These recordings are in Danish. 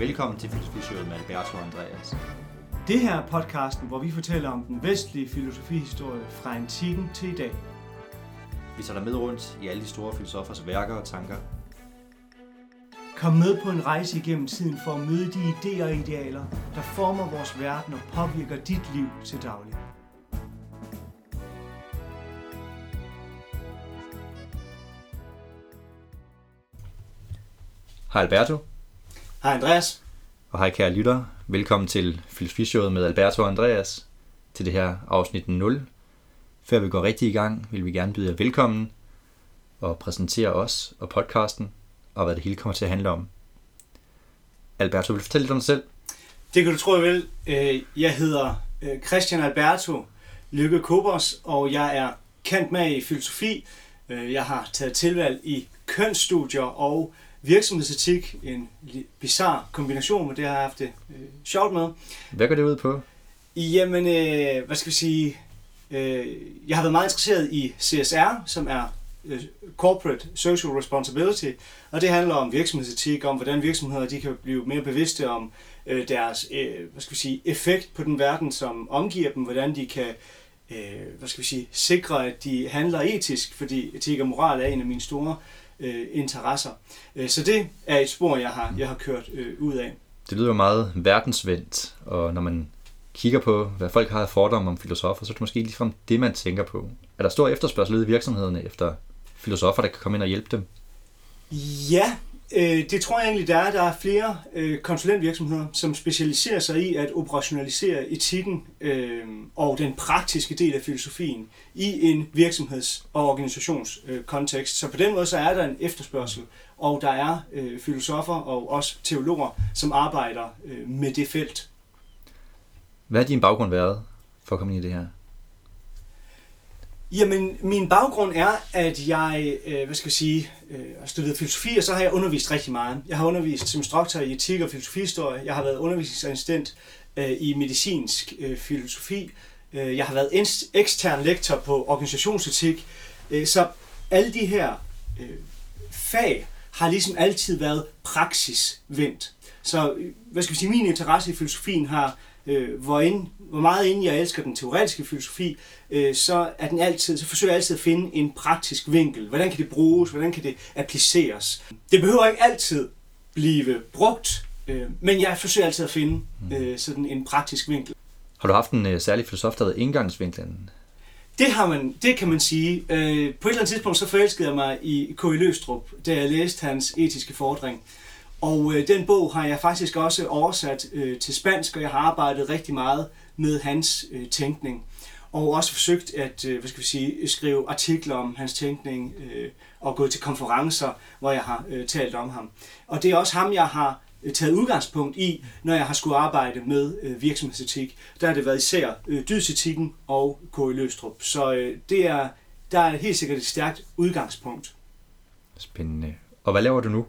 Velkommen til Filosofishowet med Alberto og Andreas. Det her er podcasten, hvor vi fortæller om den vestlige filosofihistorie fra antikken til i dag. Vi tager dig med rundt i alle de store filosofers værker og tanker. Kom med på en rejse igennem tiden for at møde de idéer og idealer, der former vores verden og påvirker dit liv til daglig. Hej Alberto, Hej Andreas. og hej kære lytter. Velkommen til Filosofishowet med Alberto og Andreas til det her afsnit 0. Før vi går rigtig i gang, vil vi gerne byde jer velkommen og præsentere os og podcasten og hvad det hele kommer til at handle om. Alberto, vil du fortælle lidt om dig selv? Det kan du tro, jeg vil. Øh, Jeg hedder øh, Christian Alberto Lykke Kobos, og jeg er kendt med i filosofi. Øh, Jeg har taget tilvalg i kønsstudier og virksomhedsetik. En bizarre kombination, men det har jeg haft det øh, sjovt med. Hvad går det ud på? Jamen, øh, hvad skal vi sige? Øh, jeg har været meget interesseret i CSR, som er øh, Corporate Social Responsibility, og det handler om virksomhedsetik, om hvordan virksomheder de kan blive mere bevidste om øh, deres øh, hvad skal vi sige, effekt på den verden, som omgiver dem, hvordan de kan øh, hvad skal vi sige, sikre, at de handler etisk, fordi etik og moral er en af mine store øh, interesser. Øh, så det er et spor, jeg har, jeg har kørt øh, ud af. Det lyder jo meget verdensvendt, og når man kigger på, hvad folk har af fordomme om filosofer, så er det måske ligefrem det, man tænker på. Er der stor efterspørgsel i virksomhederne efter filosofer, der kan komme ind og hjælpe dem? Ja, øh, det tror jeg egentlig, der er. Der er flere øh, konsulentvirksomheder, som specialiserer sig i at operationalisere etikken øh, og den praktiske del af filosofien i en virksomheds- og organisationskontekst. Så på den måde så er der en efterspørgsel, og der er øh, filosofer og også teologer, som arbejder øh, med det felt. Hvad har din baggrund været for at komme ind i det her? Jamen, min baggrund er, at jeg, øh, hvad skal jeg sige, øh, har studeret filosofi, og så har jeg undervist rigtig meget. Jeg har undervist som instruktør i etik og filosofihistorie. Jeg har været undervisningsassistent øh, i medicinsk øh, filosofi. Øh, jeg har været ekstern lektor på organisationsetik. Øh, så alle de her øh, fag har ligesom altid været praksisvendt. Så øh, hvad skal vi sige, min interesse i filosofien har, øh, hvor, ind, hvor meget inden jeg elsker den teoretiske filosofi, øh, så er den altid, så forsøger jeg altid at finde en praktisk vinkel. Hvordan kan det bruges? Hvordan kan det appliceres? Det behøver ikke altid blive brugt, øh, men jeg forsøger altid at finde øh, sådan en praktisk vinkel. Har du haft en uh, særlig filosof, der hedder indgangsvinklen? Det, har man, det kan man sige. Øh, på et eller andet tidspunkt så forelskede jeg mig i K.I. Løstrup, da jeg læste hans etiske fordring. Og øh, den bog har jeg faktisk også oversat øh, til spansk, og jeg har arbejdet rigtig meget med hans øh, tænkning. Og også forsøgt at øh, hvad skal vi sige, skrive artikler om hans tænkning øh, og gå til konferencer, hvor jeg har øh, talt om ham. Og det er også ham, jeg har øh, taget udgangspunkt i, når jeg har skulle arbejde med øh, virksomhedsetik. Der har det været især øh, dydsetikken og K.I. Løstrup. Så øh, det er, der er helt sikkert et stærkt udgangspunkt. Spændende. Og hvad laver du nu?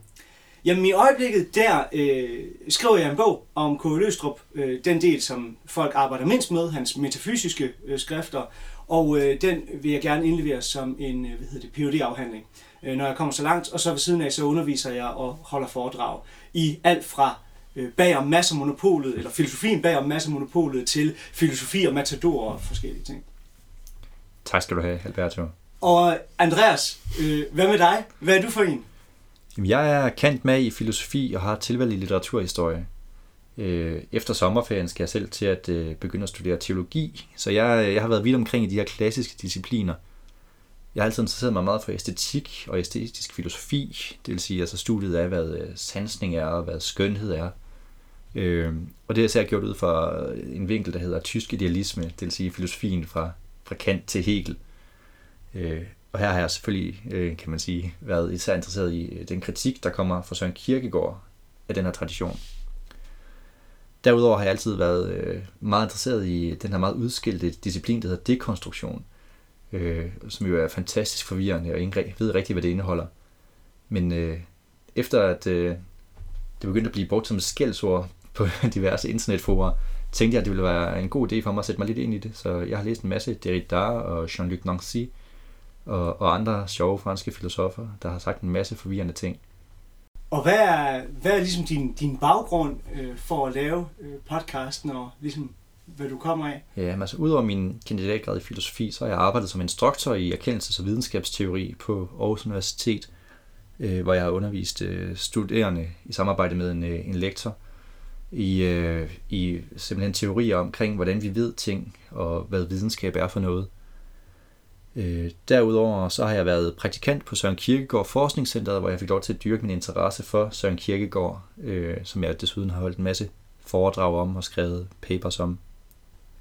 Jamen i øjeblikket, der øh, skriver jeg en bog om K.I. Løstrup, øh, den del, som folk arbejder mindst med, hans metafysiske øh, skrifter, og øh, den vil jeg gerne indlevere som en øh, hvad hedder det, phd afhandling øh, når jeg kommer så langt, og så ved siden af, så underviser jeg og holder foredrag i alt fra øh, bag om massemonopolet, eller filosofien bag om massemonopolet, til filosofi og matador og forskellige ting. Tak skal du have, Alberto. Og Andreas, øh, hvad med dig? Hvad er du for en? Jeg er kendt med i filosofi og har tilvalg i litteraturhistorie. Øh, efter sommerferien skal jeg selv til at øh, begynde at studere teologi, så jeg, øh, jeg har været vidt omkring i de her klassiske discipliner. Jeg har altid interesseret mig meget for æstetik og æstetisk filosofi, det vil sige altså studiet af, hvad sansning er og hvad skønhed er. Øh, og det har jeg især gjort ud fra en vinkel, der hedder tysk idealisme, det vil sige filosofien fra, fra Kant til Hegel. Øh, og her har jeg selvfølgelig, øh, kan man sige, været især interesseret i øh, den kritik, der kommer fra Søren Kierkegaard af den her tradition. Derudover har jeg altid været øh, meget interesseret i den her meget udskilte disciplin, der hedder dekonstruktion, øh, som jo er fantastisk forvirrende, og ingen ved rigtig, hvad det indeholder. Men øh, efter at øh, det begyndte at blive brugt som skældsord på diverse internetforer, tænkte jeg, at det ville være en god idé for mig at sætte mig lidt ind i det. Så jeg har læst en masse Derrida og Jean-Luc Nancy og, og andre sjove franske filosofer, der har sagt en masse forvirrende ting. Og hvad er, hvad er ligesom din, din baggrund øh, for at lave øh, podcasten, og ligesom hvad du kommer af? Ja, altså udover min kandidatgrad i filosofi, så har jeg arbejdet som instruktor i erkendelses- og videnskabsteori på Aarhus Universitet, øh, hvor jeg har undervist øh, studerende i samarbejde med en, øh, en lektor i, øh, i simpelthen teorier omkring, hvordan vi ved ting, og hvad videnskab er for noget. Øh, derudover så har jeg været praktikant på Søren Kirkegaard Forskningscenteret, hvor jeg fik lov til at dyrke min interesse for Søren Kierkegaard, øh, som jeg desuden har holdt en masse foredrag om og skrevet papers om.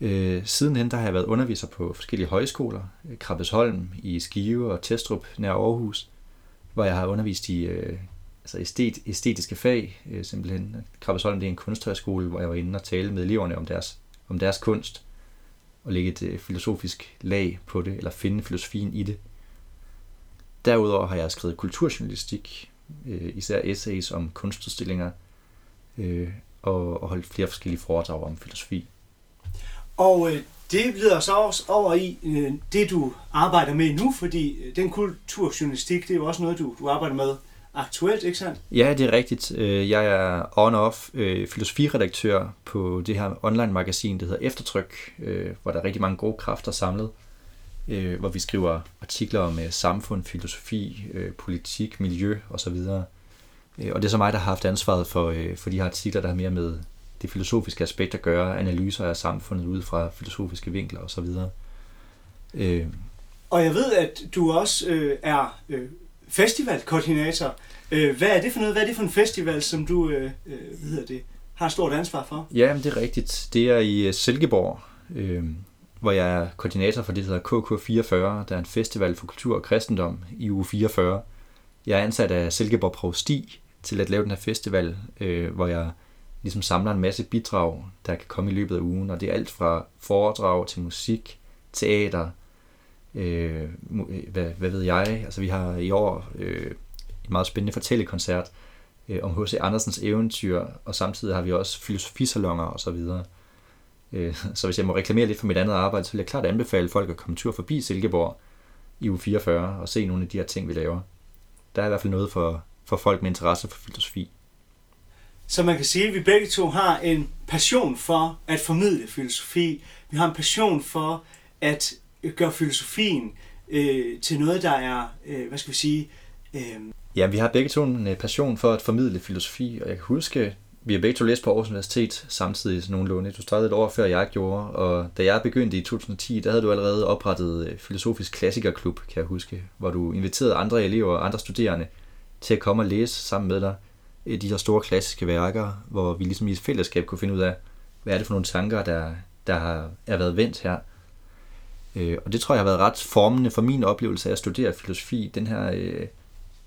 Øh, sidenhen der har jeg været underviser på forskellige højskoler, øh, Krabbesholm i Skive og Testrup nær Aarhus, hvor jeg har undervist i øh, altså æstet, æstetiske fag, øh, simpelthen. Krabbesholm det er en kunsthøjskole, hvor jeg var inde og tale med eleverne om deres, om deres kunst og lægge et øh, filosofisk lag på det, eller finde filosofien i det. Derudover har jeg skrevet kulturjournalistik, øh, især essays om kunstudstillinger, øh, og, og holdt flere forskellige foredrag om filosofi. Og øh, det leder så også over i øh, det, du arbejder med nu, fordi øh, den kulturjournalistik, det er jo også noget, du, du arbejder med aktuelt, ikke sandt? Ja, det er rigtigt. Øh, jeg er on-off øh, filosofiredaktør på det her online-magasin, der hedder Eftertryk, øh, hvor der er rigtig mange gode kræfter samlet, hvor vi skriver artikler om samfund, filosofi, politik, miljø osv. Og det er så mig, der har haft ansvaret for, for de her artikler, der har mere med det filosofiske aspekt at gøre, analyser af samfundet ud fra filosofiske vinkler osv. Og jeg ved, at du også øh, er øh, festivalkoordinator. Øh, hvad er det for noget? Hvad er det for en festival, som du øh, øh hvad hedder det, har stort ansvar for? Ja, det er rigtigt. Det er i øh, Silkeborg, øh, hvor jeg er koordinator for det, der hedder KK44. Der er en festival for kultur og kristendom i uge 44. Jeg er ansat af Silkeborg Provsti til at lave den her festival, øh, hvor jeg ligesom samler en masse bidrag, der kan komme i løbet af ugen. Og det er alt fra foredrag til musik, teater, Øh, øh, hvad, hvad ved jeg? Altså vi har i år øh, en meget spændende fortællekoncert øh, om H.C. Andersens eventyr, og samtidig har vi også filosofisalonger og så videre. Øh, så hvis jeg må reklamere lidt for mit andet arbejde, så vil jeg klart anbefale folk at komme tur forbi Silkeborg i u 44 og se nogle af de her ting, vi laver. Der er i hvert fald noget for, for folk med interesse for filosofi. Så man kan sige, at vi begge to har en passion for at formidle filosofi. Vi har en passion for at Øh, gør filosofien øh, til noget, der er, øh, hvad skal vi sige... Øh... Ja, vi har begge to en øh, passion for at formidle filosofi, og jeg kan huske, vi har begge to læst på Aarhus Universitet samtidig nogenlunde. Du startede et år før jeg gjorde, og da jeg begyndte i 2010, der havde du allerede oprettet øh, Filosofisk Klassikerklub, kan jeg huske, hvor du inviterede andre elever og andre studerende til at komme og læse sammen med dig de her store klassiske værker, hvor vi ligesom i et fællesskab kunne finde ud af, hvad er det for nogle tanker, der, der har er været vendt her. Øh, og det tror jeg har været ret formende for min oplevelse af at studere filosofi, den her øh,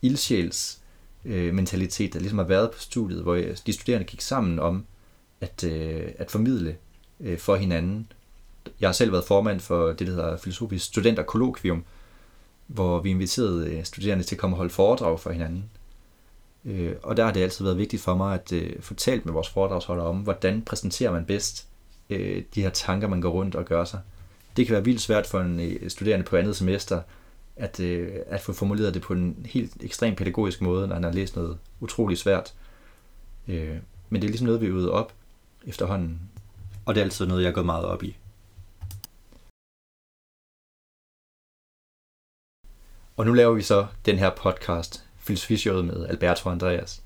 ildsjæls øh, mentalitet, der ligesom har været på studiet, hvor øh, de studerende gik sammen om at, øh, at formidle øh, for hinanden. Jeg har selv været formand for det, der hedder Filosofisk Studenterkolloquium, hvor vi inviterede øh, studerende til at komme og holde foredrag for hinanden. Øh, og der har det altid været vigtigt for mig at øh, talt med vores foredragsholdere om, hvordan præsenterer man bedst øh, de her tanker, man går rundt og gør sig det kan være vildt svært for en øh, studerende på andet semester, at, øh, at få formuleret det på en helt ekstrem pædagogisk måde, når han har læst noget utrolig svært. Øh, men det er ligesom noget, vi øvede op efterhånden, og det er altid noget, jeg går meget op i. Og nu laver vi så den her podcast, Filosofishowet med Alberto og Andreas.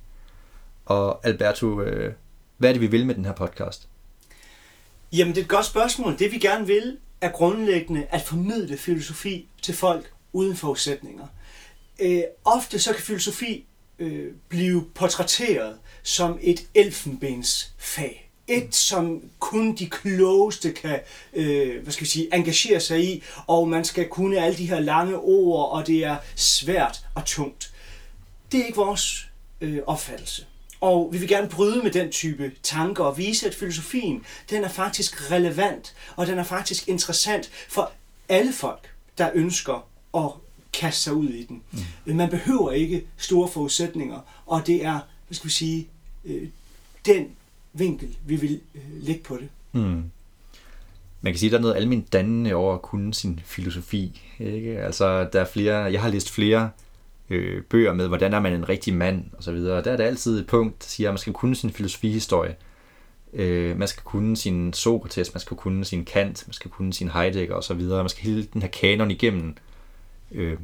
Og Alberto, øh, hvad er det, vi vil med den her podcast? Jamen, det er et godt spørgsmål. Det vi gerne vil, er grundlæggende at formidle filosofi til folk uden forudsætninger. Øh, ofte så kan filosofi øh, blive portrætteret som et elfenbensfag. Et, som kun de klogeste kan øh, hvad skal vi sige, engagere sig i, og man skal kunne alle de her lange ord, og det er svært og tungt. Det er ikke vores øh, opfattelse. Og vi vil gerne bryde med den type tanker og vise, at filosofien, den er faktisk relevant, og den er faktisk interessant for alle folk, der ønsker at kaste sig ud i den. Mm. Man behøver ikke store forudsætninger, og det er, hvad skal vi sige, øh, den vinkel, vi vil øh, lægge på det. Mm. Man kan sige, at der er noget almindeligt dannende over at kunne sin filosofi. Ikke? Altså, der er flere, jeg har læst flere øh, bøger med, hvordan er man en rigtig mand, og så videre. Der er der altid et punkt, der siger, at man skal kunne sin filosofihistorie. Øh, man skal kunne sin Sokrates, man skal kunne sin Kant, man skal kunne sin Heidegger og så videre. Man skal hele den her kanon igennem. Øh,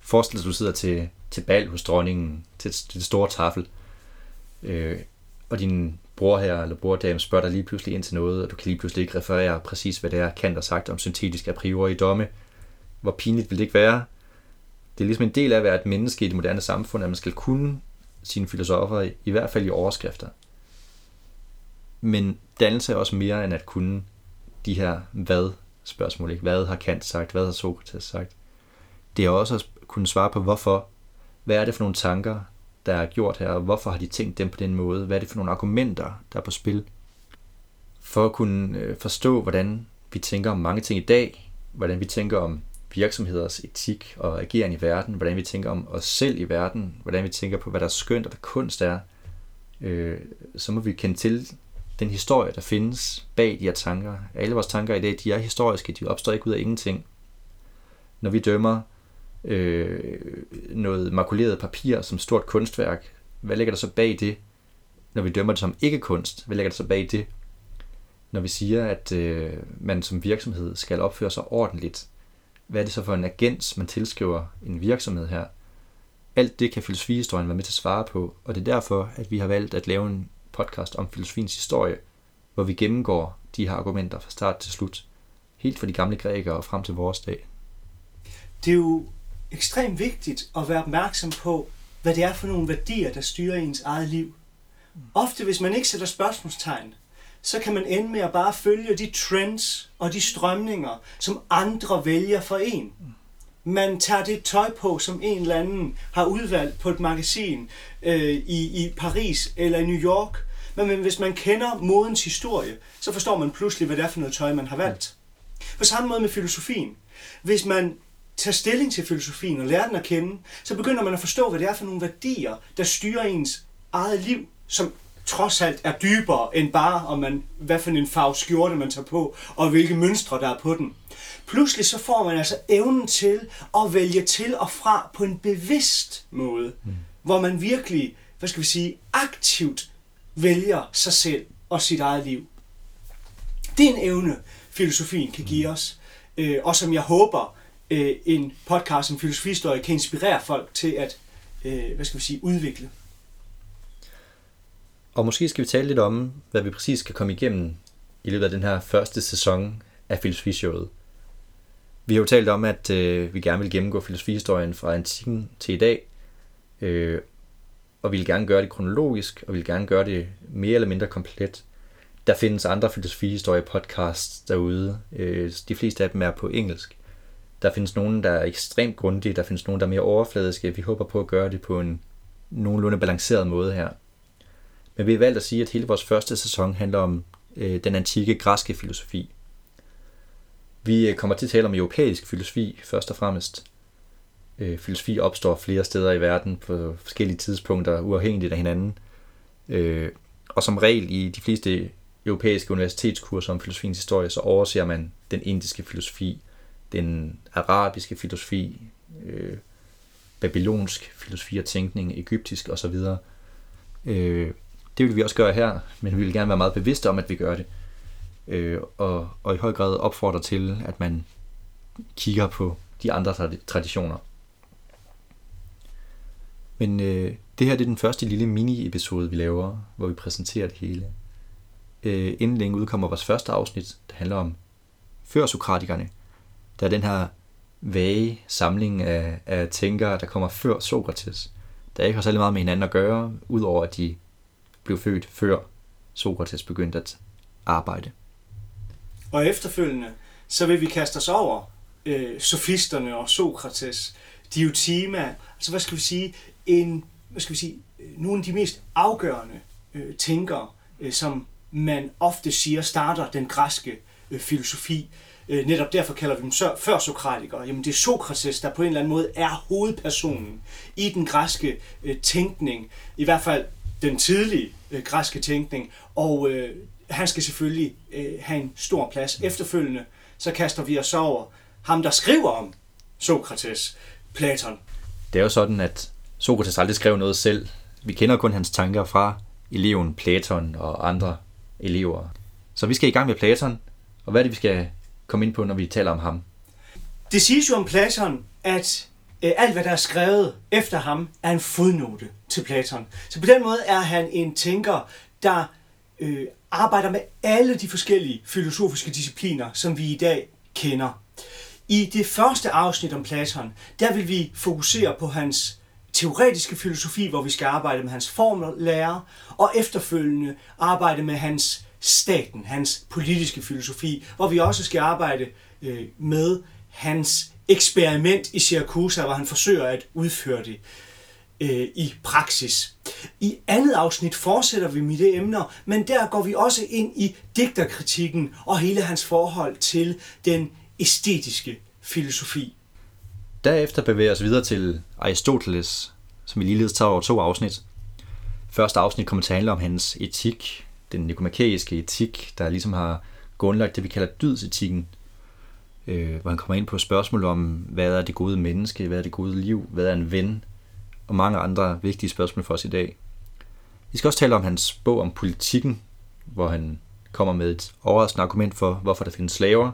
forestil dig, at du sidder til, til bal hos dronningen, til, til det store tafel, øh, og din bror her, eller brordame, spørger dig lige pludselig ind til noget, og du kan lige pludselig ikke referere præcis, hvad det er, Kant har sagt om syntetisk a priori domme. Hvor pinligt vil det ikke være? Det er ligesom en del af at være et menneske i det moderne samfund, at man skal kunne sine filosofer, i hvert fald i overskrifter. Men dannelse er også mere end at kunne de her hvad-spørgsmål. Ikke? Hvad har Kant sagt? Hvad har Sokrates sagt? Det er også at kunne svare på, hvorfor. Hvad er det for nogle tanker, der er gjort her, og hvorfor har de tænkt dem på den måde? Hvad er det for nogle argumenter, der er på spil? For at kunne øh, forstå, hvordan vi tænker om mange ting i dag, hvordan vi tænker om virksomheders etik og ageren i verden, hvordan vi tænker om os selv i verden, hvordan vi tænker på, hvad der er skønt og hvad kunst er, øh, så må vi kende til den historie, der findes bag de her tanker. Alle vores tanker i dag, de er historiske, de opstår ikke ud af ingenting. Når vi dømmer øh, noget makuleret papir som stort kunstværk, hvad ligger der så bag det? Når vi dømmer det som ikke kunst, hvad ligger der så bag det? Når vi siger, at øh, man som virksomhed skal opføre sig ordentligt, hvad er det så for en agens, man tilskriver en virksomhed her? Alt det kan filosofihistorien være med til at svare på, og det er derfor, at vi har valgt at lave en podcast om filosofiens historie, hvor vi gennemgår de her argumenter fra start til slut, helt fra de gamle grækere og frem til vores dag. Det er jo ekstremt vigtigt at være opmærksom på, hvad det er for nogle værdier, der styrer ens eget liv. Ofte, hvis man ikke sætter spørgsmålstegn, så kan man ende med at bare følge de trends og de strømninger, som andre vælger for en. Man tager det tøj på, som en eller anden har udvalgt på et magasin øh, i, i Paris eller i New York. Men hvis man kender modens historie, så forstår man pludselig, hvad det er for noget tøj, man har valgt. På samme måde med filosofien. Hvis man tager stilling til filosofien og lærer den at kende, så begynder man at forstå, hvad det er for nogle værdier, der styrer ens eget liv, som trods alt er dybere end bare, om man, hvad for en farve skjorte man tager på, og hvilke mønstre der er på den. Pludselig så får man altså evnen til at vælge til og fra på en bevidst måde, mm. hvor man virkelig, hvad skal vi sige, aktivt vælger sig selv og sit eget liv. Det er en evne, filosofien kan give os, øh, og som jeg håber, øh, en podcast som filosofihistorie kan inspirere folk til at øh, hvad skal vi sige, udvikle. Og måske skal vi tale lidt om, hvad vi præcis skal komme igennem i løbet af den her første sæson af filosofishowet. Vi har jo talt om, at øh, vi gerne vil gennemgå filosofihistorien fra antikken til i dag, øh, og vi vil gerne gøre det kronologisk, og vi vil gerne gøre det mere eller mindre komplet. Der findes andre filosofihistorie-podcasts derude. Øh, de fleste af dem er på engelsk. Der findes nogen, der er ekstremt grundige, der findes nogen, der er mere overfladiske. Vi håber på at gøre det på en nogenlunde balanceret måde her. Men vi har valgt at sige, at hele vores første sæson handler om øh, den antikke græske filosofi. Vi øh, kommer til at tale om europæisk filosofi først og fremmest. Øh, filosofi opstår flere steder i verden på forskellige tidspunkter, uafhængigt af hinanden. Øh, og som regel i de fleste europæiske universitetskurser om filosofiens historie, så overser man den indiske filosofi, den arabiske filosofi, øh, babylonsk filosofi og tænkning, egyptisk osv. Øh, det vil vi også gøre her, men vi vil gerne være meget bevidste om, at vi gør det. Øh, og, og i høj grad opfordrer til, at man kigger på de andre traditioner. Men øh, det her det er den første lille mini-episode, vi laver, hvor vi præsenterer det hele. Øh, inden længe udkommer vores første afsnit, der handler om før Sokratikerne. Der er den her vage samling af, af tænkere, der kommer før Sokrates, der ikke har særlig meget med hinanden at gøre, udover at de blev født før Sokrates begyndte at arbejde. Og efterfølgende, så vil vi kaste os over øh, sofisterne og Sokrates, Diotima, altså hvad skal vi sige, en, hvad skal vi sige, nogle af de mest afgørende øh, tænkere, øh, som man ofte siger starter den græske øh, filosofi. Øh, netop derfor kalder vi dem før Sokratikere. Jamen det er Sokrates, der på en eller anden måde er hovedpersonen i den græske øh, tænkning, i hvert fald den tidlige øh, græske tænkning, og øh, han skal selvfølgelig øh, have en stor plads. Efterfølgende så kaster vi os over ham, der skriver om Sokrates, Platon. Det er jo sådan, at Sokrates aldrig skrev noget selv. Vi kender kun hans tanker fra eleven Platon og andre elever. Så vi skal i gang med Platon, og hvad er det, vi skal komme ind på, når vi taler om ham? Det siges jo om Platon, at Øh, alt, hvad der er skrevet efter ham, er en fodnote til Platon. Så på den måde er han en tænker, der øh, arbejder med alle de forskellige filosofiske discipliner, som vi i dag kender. I det første afsnit om Platon, der vil vi fokusere på hans teoretiske filosofi, hvor vi skal arbejde med hans formlære, og efterfølgende arbejde med hans staten, hans politiske filosofi, hvor vi også skal arbejde øh, med hans eksperiment i Syracuse, hvor han forsøger at udføre det øh, i praksis. I andet afsnit fortsætter vi med det emner, men der går vi også ind i digterkritikken og hele hans forhold til den æstetiske filosofi. Derefter bevæger vi os videre til Aristoteles, som vi ligeledes tager over to afsnit. Første afsnit kommer til at handle om hans etik, den nikomakæiske etik, der ligesom har grundlagt det, vi kalder dydsetikken, øh, hvor han kommer ind på spørgsmål om, hvad er det gode menneske, hvad er det gode liv, hvad er en ven, og mange andre vigtige spørgsmål for os i dag. Vi skal også tale om hans bog om politikken, hvor han kommer med et overraskende argument for, hvorfor der findes slaver,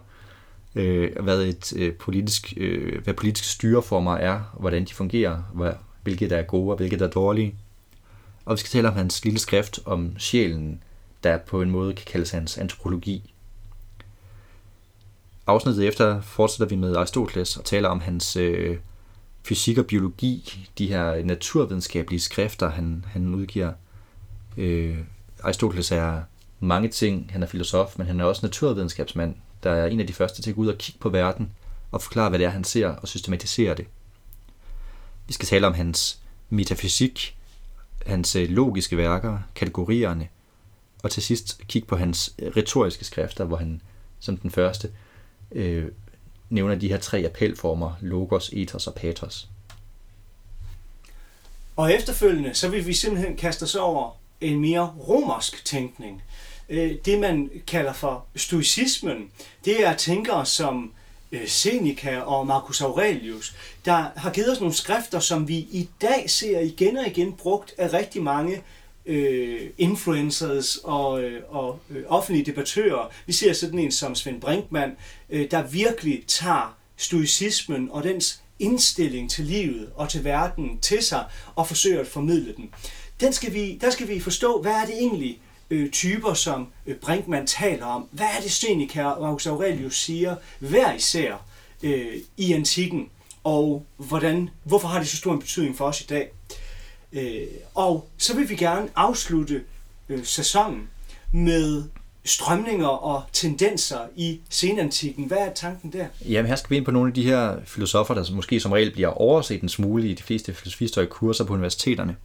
øh, hvad, et, øh, politisk, øh, hvad politiske styreformer er, og hvordan de fungerer, hvad, hvilke der er gode og hvilke der er dårlige. Og vi skal tale om hans lille skrift om sjælen, der på en måde kan kaldes hans antropologi. Afsnittet efter fortsætter vi med Aristoteles og taler om hans øh, fysik og biologi, de her naturvidenskabelige skrifter, han, han udgiver. Øh, Aristoteles er mange ting. Han er filosof, men han er også naturvidenskabsmand, der er en af de første til at gå ud og kigge på verden og forklare, hvad det er, han ser, og systematisere det. Vi skal tale om hans metafysik, hans øh, logiske værker, kategorierne, og til sidst kigge på hans retoriske skrifter, hvor han som den første øh, nævner de her tre appelformer, logos, ethos og pathos. Og efterfølgende, så vil vi simpelthen kaste os over en mere romersk tænkning. Øh, det, man kalder for stoicismen, det er tænkere som øh, Seneca og Marcus Aurelius, der har givet os nogle skrifter, som vi i dag ser igen og igen brugt af rigtig mange øh, influencers og, øh, og øh, offentlige debattører. Vi ser sådan en som Svend Brinkmann, øh, der virkelig tager stoicismen og dens indstilling til livet og til verden til sig og forsøger at formidle den. Den skal vi, der skal vi forstå, hvad er det egentlig øh, typer, som øh, Brinkmann taler om. Hvad er det Seneca og Marcus Aurelius siger hver især øh, i antikken, og hvordan, hvorfor har det så stor en betydning for os i dag? Øh, og så vil vi gerne afslutte øh, sæsonen med strømninger og tendenser i senantikken. Hvad er tanken der? Jamen her skal vi ind på nogle af de her filosofer, der måske som regel bliver overset en smule i de fleste filosofihistoriekurser på universiteterne.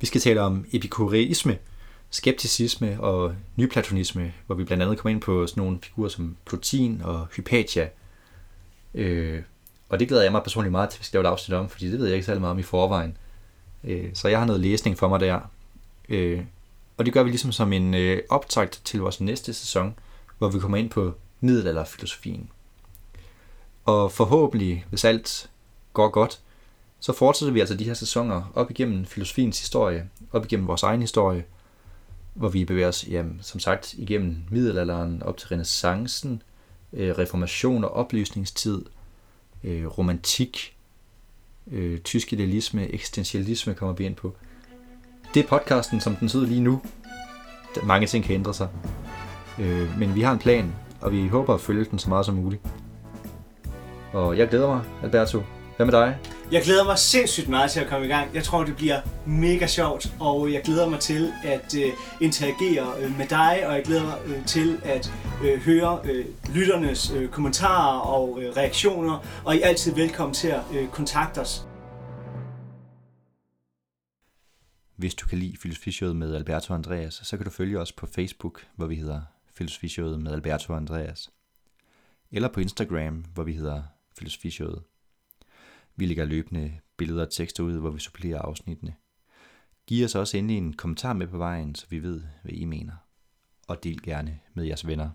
Vi skal tale om epikureisme, skepticisme og nyplatonisme, hvor vi blandt andet kommer ind på sådan nogle figurer som Plotin og Hypatia. Øh, og det glæder jeg mig personligt meget til, at vi skal lave et afsnit om, fordi det ved jeg ikke særlig meget om i forvejen. Øh, så jeg har noget læsning for mig der. Øh, og det gør vi ligesom som en øh, optakt til vores næste sæson, hvor vi kommer ind på middelalderfilosofien. Og forhåbentlig, hvis alt går godt, så fortsætter vi altså de her sæsoner op igennem filosofiens historie, op igennem vores egen historie, hvor vi bevæger os, jamen, som sagt, igennem middelalderen op til renaissancen, øh, reformation og oplysningstid, øh, romantik, øh, tysk idealisme, eksistentialisme kommer vi ind på. Det er podcasten, som den sidder lige nu. Mange ting kan ændre sig. Øh, men vi har en plan, og vi håber at følge den så meget som muligt. Og jeg glæder mig, Alberto. Hvad med dig? Jeg glæder mig sindssygt meget til at komme i gang. Jeg tror, det bliver mega sjovt, og jeg glæder mig til at øh, interagere øh, med dig, og jeg glæder mig øh, til at øh, høre øh, lytternes øh, kommentarer og øh, reaktioner, og I er altid velkommen til at øh, kontakte os. Hvis du kan lide Filosofishowet med Alberto Andreas, så kan du følge os på Facebook, hvor vi hedder Filosofishowet med Alberto Andreas. Eller på Instagram, hvor vi hedder Filosofishowet. Vi lægger løbende billeder og tekster ud, hvor vi supplerer afsnittene. Giv os også endelig en kommentar med på vejen, så vi ved, hvad I mener. Og del gerne med jeres venner.